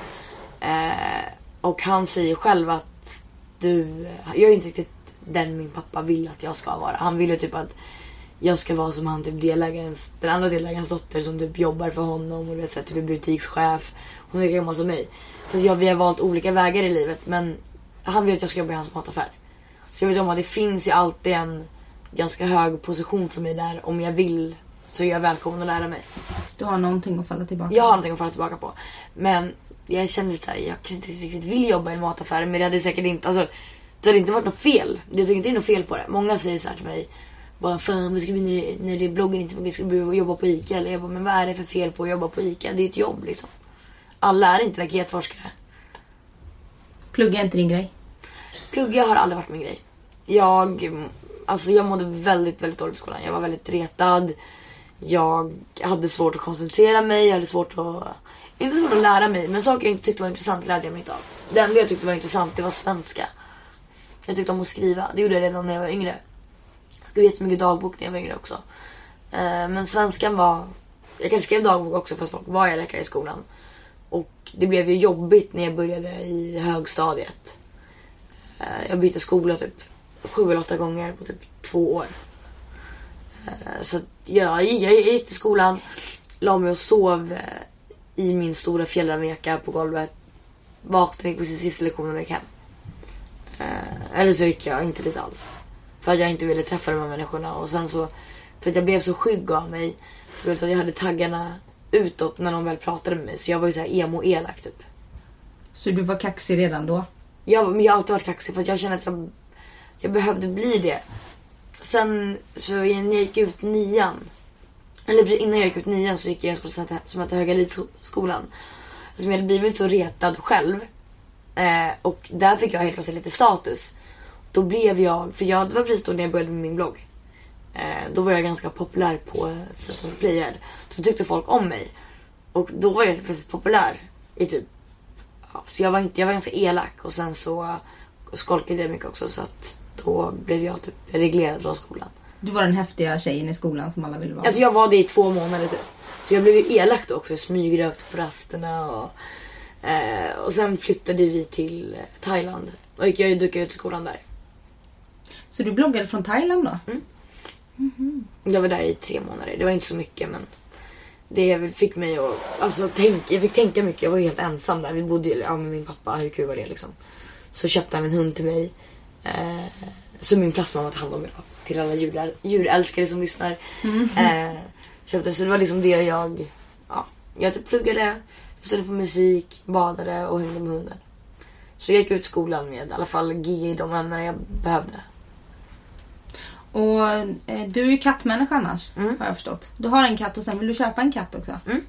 Eh, och han säger själv att du, jag är inte riktigt den min pappa vill att jag ska vara. Han vill ju typ att jag ska vara som han typ delägarens, den andra delägarens dotter som typ jobbar för honom och vet så här, typ är butikschef. Hon är lika gammal som mig. För jag, vi har valt olika vägar i livet men han vill att jag ska jobba i hans mataffär. Så jag vet om att det finns ju alltid en ganska hög position för mig där om jag vill så är jag välkommen att lära mig. Du har någonting att falla tillbaka Jag har någonting att falla tillbaka på. Men jag känner lite såhär, jag kanske inte riktigt vill jobba i en mataffär men det hade säkert inte, alltså det hade inte varit något fel. Jag tycker inte det är något fel på det. Många säger så här till mig, bara fan vad ska du när, det, när det bloggen inte funkar, ska du jobba på ICA? Eller jag bara, men vad är det för fel på att jobba på ICA? Det är ett jobb liksom. Alla är inte raketforskare. Plugga är inte din grej. Plugga har aldrig varit min grej. Jag, alltså jag mådde väldigt, väldigt dåligt i skolan. Jag var väldigt retad. Jag hade svårt att koncentrera mig. Jag hade svårt att, inte svårt att lära mig, men saker jag inte tyckte var intressant lärde jag mig inte av. Det enda jag tyckte var intressant det var svenska. Jag tyckte om att skriva. Det gjorde jag redan när jag var yngre. Jag skrev jättemycket dagbok när jag var yngre också. Eh, men svenskan var... Jag kanske skrev dagbok också fast folk var elaka i skolan. Och det blev ju jobbigt när jag började i högstadiet. Eh, jag bytte skola typ sju eller åtta gånger på typ två år. Eh, Så jag, jag, gick till skolan, la mig och sov eh, i min stora fjällrävenjacka på golvet. Vaknade gick på sin sista lektion och gick hem. Eh, Eller så gick jag inte dit alls. För att jag inte ville träffa de här människorna. Och sen så, för att jag blev så skygg av mig. Så blev det så att jag hade taggarna utåt när någon väl pratade med mig. Så jag var ju så här emo-elak typ. Så du var kaxig redan då? Jag, jag har alltid varit kaxig för att jag känner att jag, jag behövde bli det. Sen så när jag gick ut nian. Eller precis innan jag gick ut nian så gick jag i en skola som hette- Höga Lidskolan. Som jag hade blivit så retad själv. Eh, och där fick jag helt plötsligt lite status. Då blev jag, för jag, det var precis då när jag började med min blogg. Eh, då var jag ganska populär på Sesame Player. Så tyckte folk om mig. Och då var jag helt plötsligt populär. I typ ja, så jag var, inte, jag var ganska elak och sen så skolkade jag mycket också så att då blev jag typ reglerad från skolan. Du var den häftiga tjejen i skolan som alla ville vara. Alltså jag var det i två månader typ. Så jag blev ju elak då också. Jag smygrökte på rasterna och, eh, och sen flyttade vi till eh, Thailand. Och jag dök ut skolan där. Så du bloggade från Thailand då? Jag var där i tre månader. Det var inte så mycket men det fick mig att alltså, tänka, jag fick tänka mycket. Jag var helt ensam där. Vi bodde ja, med min pappa. Hur kul var det liksom? Så köpte han en hund till mig. Eh, som min plastmamma tog hand om idag. Till alla djuräl- djurälskare som lyssnar. Eh, köpte, så det var liksom det jag... Ja, jag typ pluggade, lyssnade på musik, badade och hängde med hunden. Så jag gick ut skolan med i alla fall G i de ämnen jag behövde. Och eh, du är ju kattmänniska annars, Mm. har jag förstått. Du har en katt och sen vill du köpa en katt också. Mm.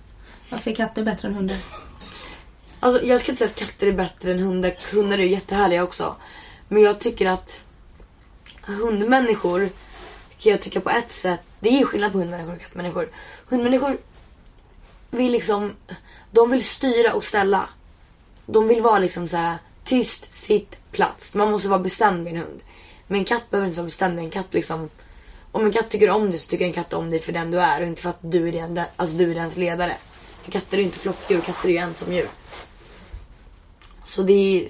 Varför är katter bättre än hundar? Alltså jag ska inte säga att katter är bättre än hundar. Hundar är ju jättehärliga också. Men jag tycker att hundmänniskor kan jag tycka på ett sätt. Det är ju skillnad på hundmänniskor och kattmänniskor. Hundmänniskor vill liksom, de vill styra och ställa. De vill vara liksom så här tyst, sitt, plats. Man måste vara bestämd med en hund. Men en katt behöver inte vara bestämd med en katt liksom. Om en katt tycker om dig så tycker en katt om dig för den du är och inte för att du är, den, alltså du är dens ledare. För katter är ju inte flockdjur, katter är ju ensamdjur. Så det är,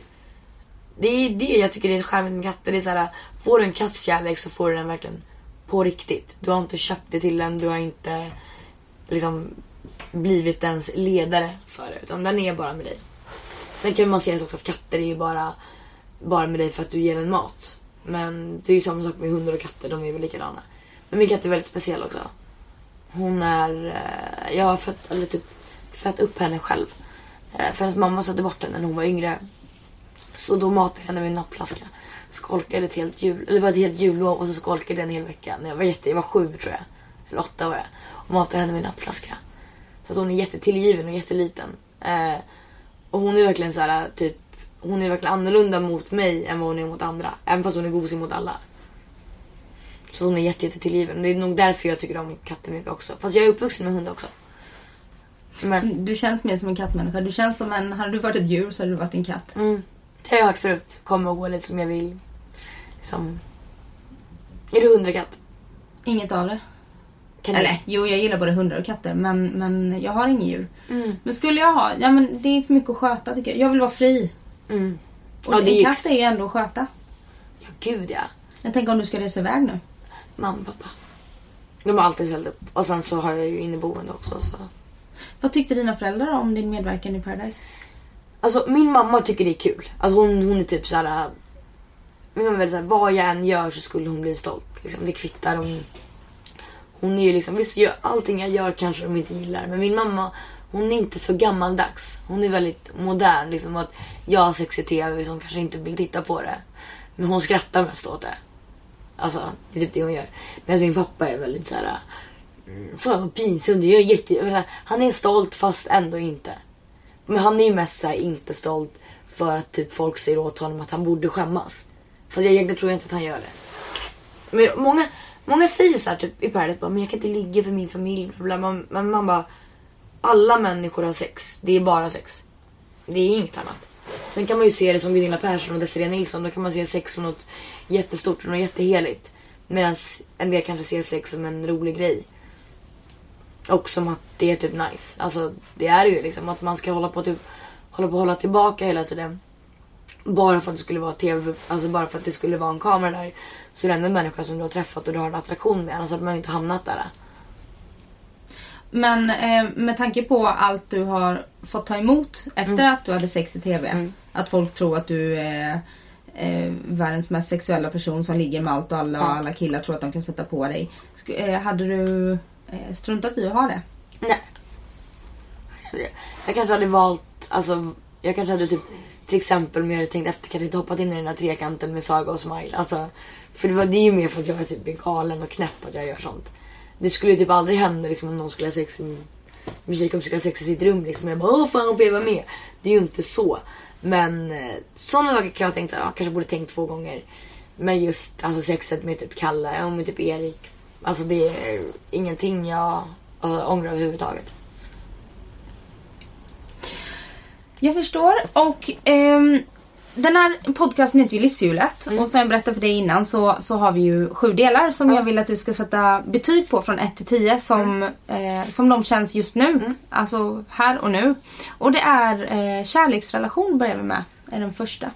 det är det jag tycker är charmigt med katter. Det är så här, får du en katts kärlek så får du den verkligen på riktigt. Du har inte köpt det till den, du har inte liksom blivit ens ledare för det. Utan den är bara med dig. Sen kan man se också att katter är ju bara, bara med dig för att du ger den mat. Men det är ju samma sak med hundar och katter, de är väl likadana. Men min katt är väldigt speciell också. Hon är, eh, jag har fött, eller typ, fött upp henne själv. Eh, för hennes mamma satte bort henne när hon var yngre. Så då matade jag henne med en nappflaska. Skolkade ett helt jul, eller det var ett helt jullov och så skolkade jag en hel vecka. När jag var jätte, jag var sju tror jag. Eller åtta var jag. Och matade henne med en nappflaska. Så att hon är jättetillgiven och jätteliten. Eh, och hon är verkligen så här typ, hon är verkligen annorlunda mot mig än vad hon är mot andra. Även fast hon är gosig mot alla. Så hon är jätte, jättetillgiven. Det är nog därför jag tycker om katter mycket också. Fast jag är uppvuxen med hund också. Men, Du känns mer som en kattmänniska. Du känns som en... Hade du varit ett djur så hade du varit en katt. mm, Det har jag hört förut. Kommer och gå lite som jag vill. Liksom. Är du hund eller katt? Inget av det. Kan du- Eller jo, jag gillar både hundar och katter men, men jag har inget djur. Mm. Men skulle jag ha, ja men det är för mycket att sköta tycker jag. Jag vill vara fri. Mm. Och Ja, en katt är ju ändå att sköta. Ja, gud ja. Jag tänker om du ska resa iväg nu. Mamma pappa. De har alltid ställt upp. Och sen så har jag ju inneboende också. Så. Vad tyckte dina föräldrar om din medverkan i Paradise? Alltså min mamma tycker det är kul. Alltså hon, hon är typ så här. Äh, min mamma är väldigt såhär, vad jag än gör så skulle hon bli stolt. Liksom, det kvittar. om... hon är ju liksom, visst gör, allting jag gör kanske de inte gillar. Men min mamma, hon är inte så gammaldags. Hon är väldigt modern. Liksom att jag har sex i tv som kanske inte vill titta på det. Men hon skrattar mest åt det. Alltså det är typ det hon gör. Medan min pappa är väldigt så här. Äh, fan vad pinsamt, jag är jätte... jag menar, Han är stolt fast ändå inte. Men han är ju mest såhär inte stolt för att typ folk säger åt honom att han borde skämmas. För jag egentligen tror jag inte att han gör det. Men många, många säger såhär typ i Paradise bara, men jag kan inte ligga för min familj. Men. Man, man, man bara, alla människor har sex. Det är bara sex. Det är inget annat. Sen kan man ju se det som Gunilla Persson och Desiree Nilsson. Då kan man se sex som något jättestort och något jätteheligt. Medan en del kanske ser sex som en rolig grej. Och som att det är typ nice. Alltså det är ju liksom att man ska hålla på typ hålla på att hålla tillbaka hela tiden. Bara för att det skulle vara tv, alltså bara för att det skulle vara en kamera där. Så är det ändå en människa som du har träffat och du har en attraktion med. Annars hade man ju inte hamnat där. Men eh, med tanke på allt du har fått ta emot efter att du hade sex i TV. Mm. Att folk tror att du är eh, världens mest sexuella person som ligger med allt och alla och Ja. alla killar tror att de kan sätta på dig. Sk- eh, hade du Eh, struntat i att ha det? Nej. Jag kanske hade valt, alltså jag kanske hade typ till exempel om jag hade tänkt efter kanske inte hoppat in i den här trekanten med Saga och Smile. Alltså, för det, var, det är ju mer för att jag är typ galen och knäpp att jag gör sånt. Det skulle ju typ aldrig hända liksom, om någon skulle ha sex i, min tjejkompis skulle ha sex i sitt rum liksom. Jag bara åh fan får jag vara med? Det är ju inte så. Men eh, sådana saker kan jag tänka tänkt. ja, kanske borde tänkt två gånger. Men just alltså sexet med typ Kalle och med typ Erik. Alltså det är ingenting jag alltså, ångrar överhuvudtaget. Jag förstår och ehm, den här podcasten heter ju Livshjulet och som jag berättade för dig innan så, så har vi ju sju delar som jag vill att du ska sätta betyg på från 1 till 10 som, eh, som de känns just nu. Alltså här och nu. Och det är eh, kärleksrelation börjar vi med. Är den första.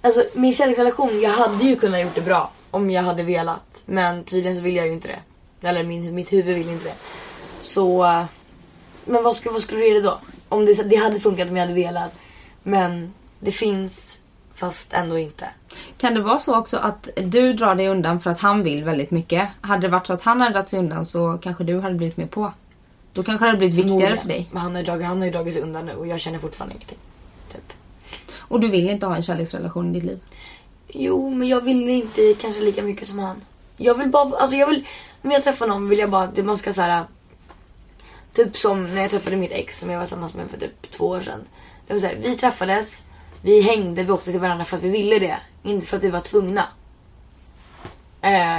Alltså min kärleksrelation, jag hade ju kunnat gjort det bra om jag hade velat. Men tydligen så vill jag ju inte det. Eller min, mitt huvud vill inte det. Så... eh, Men vad, ska, vad skulle du ge det då? Om det, det hade funkat om jag hade velat. Men det finns fast ändå inte. Kan det vara så också att du drar dig undan för att han vill väldigt mycket? Hade det varit så att han hade dragit sig undan så kanske du hade blivit med på? Då kanske det hade blivit viktigare Förmodligen. för dig. Men han har, ju dragit, han har ju dragit sig undan nu och jag känner fortfarande ingenting. Typ. Och du vill inte ha en kärleksrelation i ditt liv. Jo, men jag vill inte kanske lika mycket som han. Jag vill bara, alltså jag vill, om jag träffar någon vill jag bara att man ska såhär. Typ som när jag träffade mitt ex som jag var tillsammans med för typ två år sedan. Det var så här, vi träffades, vi hängde, vi åkte till varandra för att vi ville det. Inte för att vi var tvungna. Eh,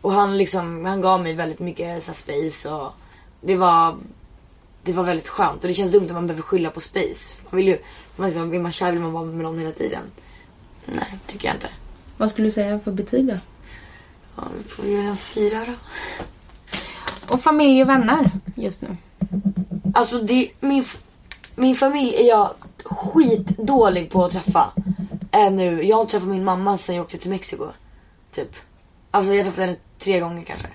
och han liksom, han gav mig väldigt mycket så här, space och det var det var väldigt skönt och det känns dumt att man behöver skylla på space. Man vill ju, man liksom, är man kär vill man vara med någon hela tiden. Nej, tycker jag inte. Vad skulle du säga för betyg då? Ja, vi får göra en fyra då. Och familj och vänner just nu. Alltså det, min, min familj är jag skitdålig på att träffa. Äh, nu. Jag har inte träffat min mamma sen jag åkte till Mexiko. Typ. Alltså jag har träffat henne tre gånger kanske.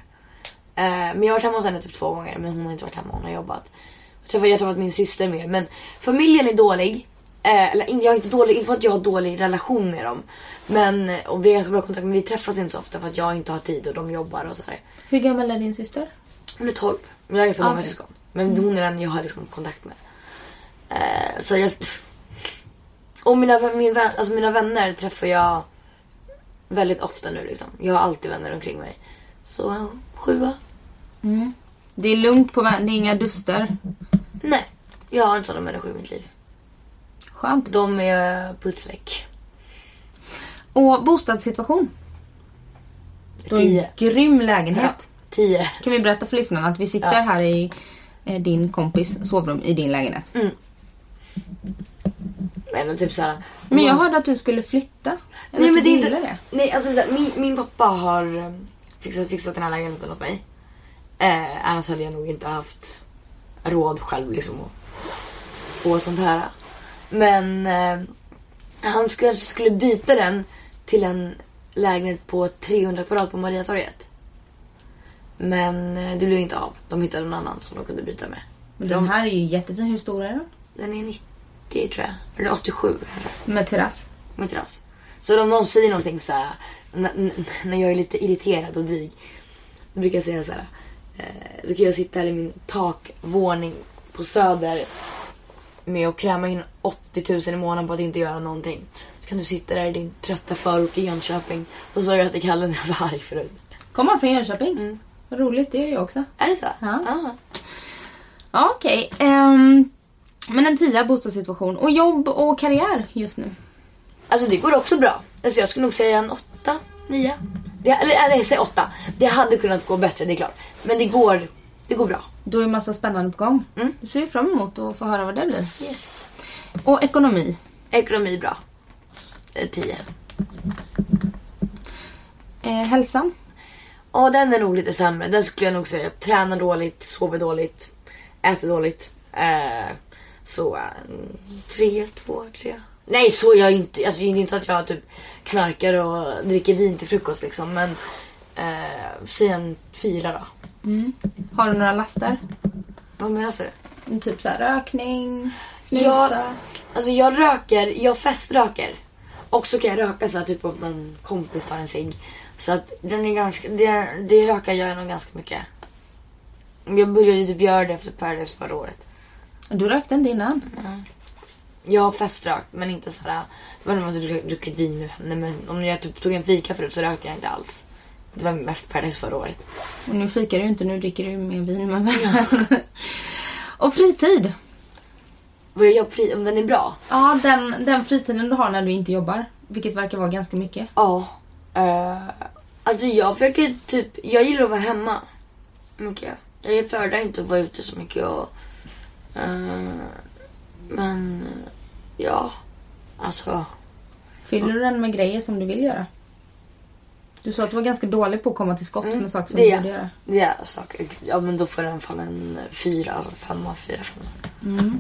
Eh, men jag har varit hemma hos henne typ två gånger men hon har inte varit hemma, hon har jobbat. Jag har träffat, jag har träffat min syster mer men familjen är dålig. Eh, eller jag är inte dålig, inte för att jag har dålig relation med dem. Men, och vi har ganska bra kontakt men vi träffas inte så ofta för att jag inte har tid och de jobbar och sådär. Hur gammal är din syster? Hon är 12. Men jag har ganska Ah, många syskon. Men hon är den jag har liksom kontakt med. Eh, så jag... Och mina, min, alltså mina vänner träffar jag väldigt ofta nu liksom. Jag har alltid vänner omkring mig. Så en sjua? Det är lugnt på vän- det är inga duster. Nej. Jag har inte sådana människor i mitt liv. Skönt. De är putsväck. Och bostadssituation. Du har en Tio. grym lägenhet. Tio. Kan vi berätta för lyssnarna att vi sitter Ja. här i eh, din kompis sovrum i din lägenhet. Eller typ såhär. Men jag hörde att du skulle flytta. Eller Nej att men du det är ville inte... det. Nej alltså såhär, min, min pappa har eh, fixat, fixat den här lägenheten åt mig. Eh, annars hade jag nog inte haft råd själv liksom att få sånt här. Men eh, han skulle, skulle byta den till en lägenhet på 300 kvadrat på Mariatorget. Men eh, det blev inte av. De hittade någon annan som de kunde byta med. Men De- den här är ju jättefin. Hur stor är den? Den är 90 tror jag. Eller 87 kanske. Med terrass. Med terrass. Så om någon säger någonting så här, när jag är lite irriterad och dryg. Då brukar jag säga så här. Eh, då kan jag sitta här i min takvåning på Söder med att kräma in 80 000 i månaden på att inte göra någonting. Så kan du sitta där i din trötta förort i Jönköping. Och så sa jag till Kalle när jag var arg förut. Kommer han från Jönköping? Mm. Vad roligt, det gör jag också. Är det så? Ja. Ah. Ja, okej. Ehm, men en tia bostadssituation. Och jobb och karriär just nu. Alltså det går också bra. Alltså jag skulle nog säga en åtta, nio. Det, eller nej, säg åtta. Det hade kunnat gå bättre, det är klart. Men det går, det går bra. Då är massa spännande på gång. Mm. Det ser vi fram emot att få höra vad det blir. Yes. Och ekonomi. Ekonomi bra. Eh, Tio. Eh, hälsan. Ja, den är nog lite sämre. Den skulle jag nog säga. Tränar dåligt, sover dåligt, äter dåligt. Eh, så eh, tre, två, tre. Nej, så jag är inte. Alltså, det är inte så att jag typ knarkar och dricker vin till frukost liksom. Men eh, säg en fyra då. Har du några laster? Vad menar du? Typ så här rökning, snusa. Jag, alltså jag röker, jag feströker. Och så kan jag röka så här, typ om någon kompis tar en cigg. Så att den är ganska, det, det rökar jag nog ganska mycket. Jag började typ göra det efter Paradise förra året. Du rökte inte innan? Jag har feströkt men inte sådär, det var när man druckit vin med vänner. Men om jag typ tog en fika förut så rökte jag inte alls. Det var efter Paradise förra året. Och nu fikar du inte, nu dricker du mer vin med vänner. <laughs> och fritid. Vad jag gör på fri, om den är bra? Ja, den, den fritiden du har när du inte jobbar. Vilket verkar vara ganska mycket. Ja. Uh, alltså jag försöker typ, jag gillar att vara hemma. Mycket. Jag föredrar inte att vara ute så mycket och... eh, men ja, alltså. Fyller du den med grejer som du vill göra? Du sa att du var ganska dålig på att komma till skott Mm, med saker som du borde göra. Det är saker. Ja men då får den fan en fyra, alltså femma, fyra. femma.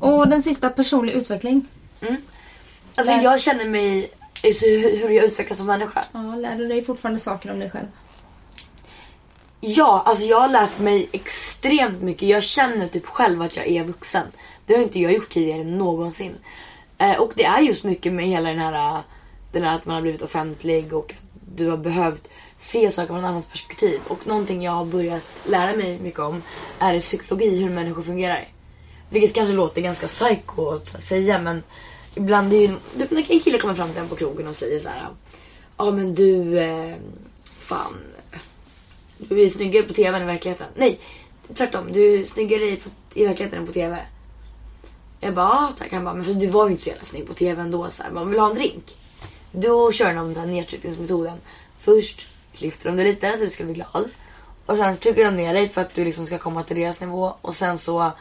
Och den sista, personlig utveckling. Alltså Lär- jag känner mig, alltså, hur jag utvecklas som människa. Ja, lär du dig fortfarande saker om dig själv? Ja, alltså jag har lärt mig extremt mycket. Jag känner typ själv att jag är vuxen. Det har inte jag gjort tidigare någonsin. Eh, och det är just mycket med hela den här, den här att man har blivit offentlig och du har behövt se saker från ett annat perspektiv. Och någonting jag har börjat lära mig mycket om är psykologi, hur människor fungerar. Vilket kanske låter ganska psycho att säga men ibland är ju, när en kille kommer fram till en på krogen och säger så här. Ja men du, eh, fan. Du är snyggare på tv än i verkligheten. Nej, tvärtom. Du är snyggare i, i verkligheten än på tv. Jag bara, ja tack. Han bara, men för du var ju inte så jävla snygg på tv ändå. Så här, man vill ha en drink. Då kör de den här nedtryckningsmetoden. Först lyfter de dig lite så du ska bli glad. Och sen trycker de ner dig för att du liksom ska komma till deras nivå. Och sen så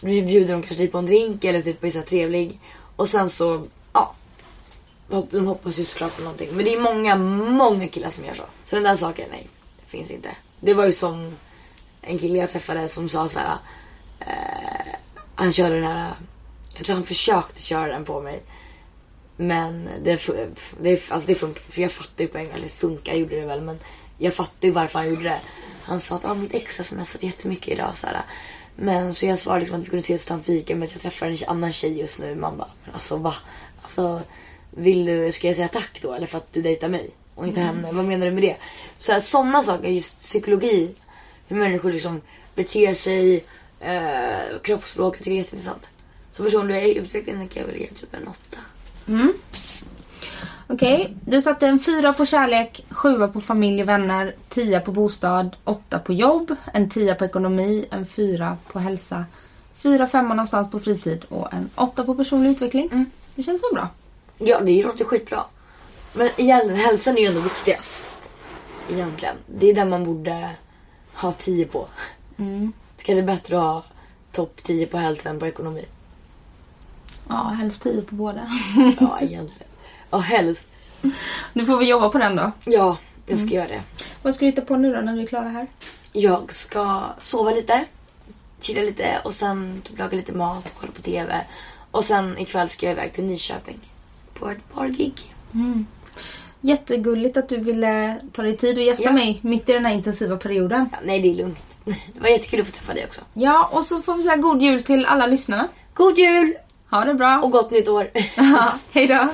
bjuder de kanske dig på en drink eller typ är så trevlig. Och sen så, ja. De hoppas ju såklart på någonting. Men det är många, många killar som gör så. Så den där saken, nej. Det finns inte. Det var ju som en kille jag träffade som sa så här. Eh, han körde den här. Jag tror han försökte köra den på mig. Men det, det, alltså det funkar För jag fattar ju på en gång. Eller det funkar gjorde det väl. Men jag fattar ju varför han gjorde det. Han sa att ah, mitt ex smsat jättemycket idag. Så här. Men så jag svarade liksom att vi kunde ses och ta en fika. Men att jag träffar en annan tjej just nu. Man bara, men alltså va? Alltså, vill du, ska jag säga tack då? Eller för att du dejtar mig? Och inte henne. Vad menar du med det? Så här, sådana saker, just psykologi. Hur människor liksom beter sig. Eh, kroppsspråk. Jag tycker det är jätteintressant. Så personlig utveckling kan jag väl ge typ en åtta. Okej, du satte en fyra på kärlek, sjua på familj och vänner, tia på bostad, åtta på jobb, en tia på ekonomi, en fyra på hälsa, fyra femma någonstans på fritid och en åtta på personlig utveckling. Mm. Det känns väl bra? Ja, det låter skitbra. Men egentligen, hälsan är ju ändå viktigast. Egentligen. Det är den man borde ha 10 på. Mm. Det kanske är bättre att ha topp 10 på hälsa än på ekonomi. Ja, helst tio på båda. Ja, egentligen. Ja, helst. Nu får vi jobba på den då. Ja, jag ska göra det. Vad ska du hitta på nu då när vi är klara här? Jag ska sova lite, chilla lite och sen typ laga lite mat, kolla på TV. Och sen ikväll ska jag iväg till Nyköping på ett bargig. Jättegulligt att du ville ta dig tid och gästa Ja. mig mitt i den här intensiva perioden. Ja, nej, det är lugnt. <laughs> Det var jättekul att få träffa dig också. Ja, och så får vi säga god jul till alla lyssnarna. God jul Ha det bra. och gott nytt år. <laughs> Hej då.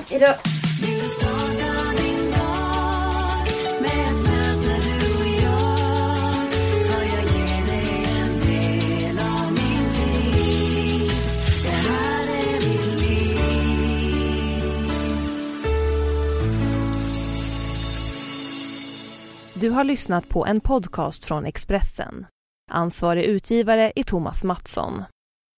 Du har lyssnat på en podcast från Expressen. Ansvarig utgivare är Thomas Mattsson.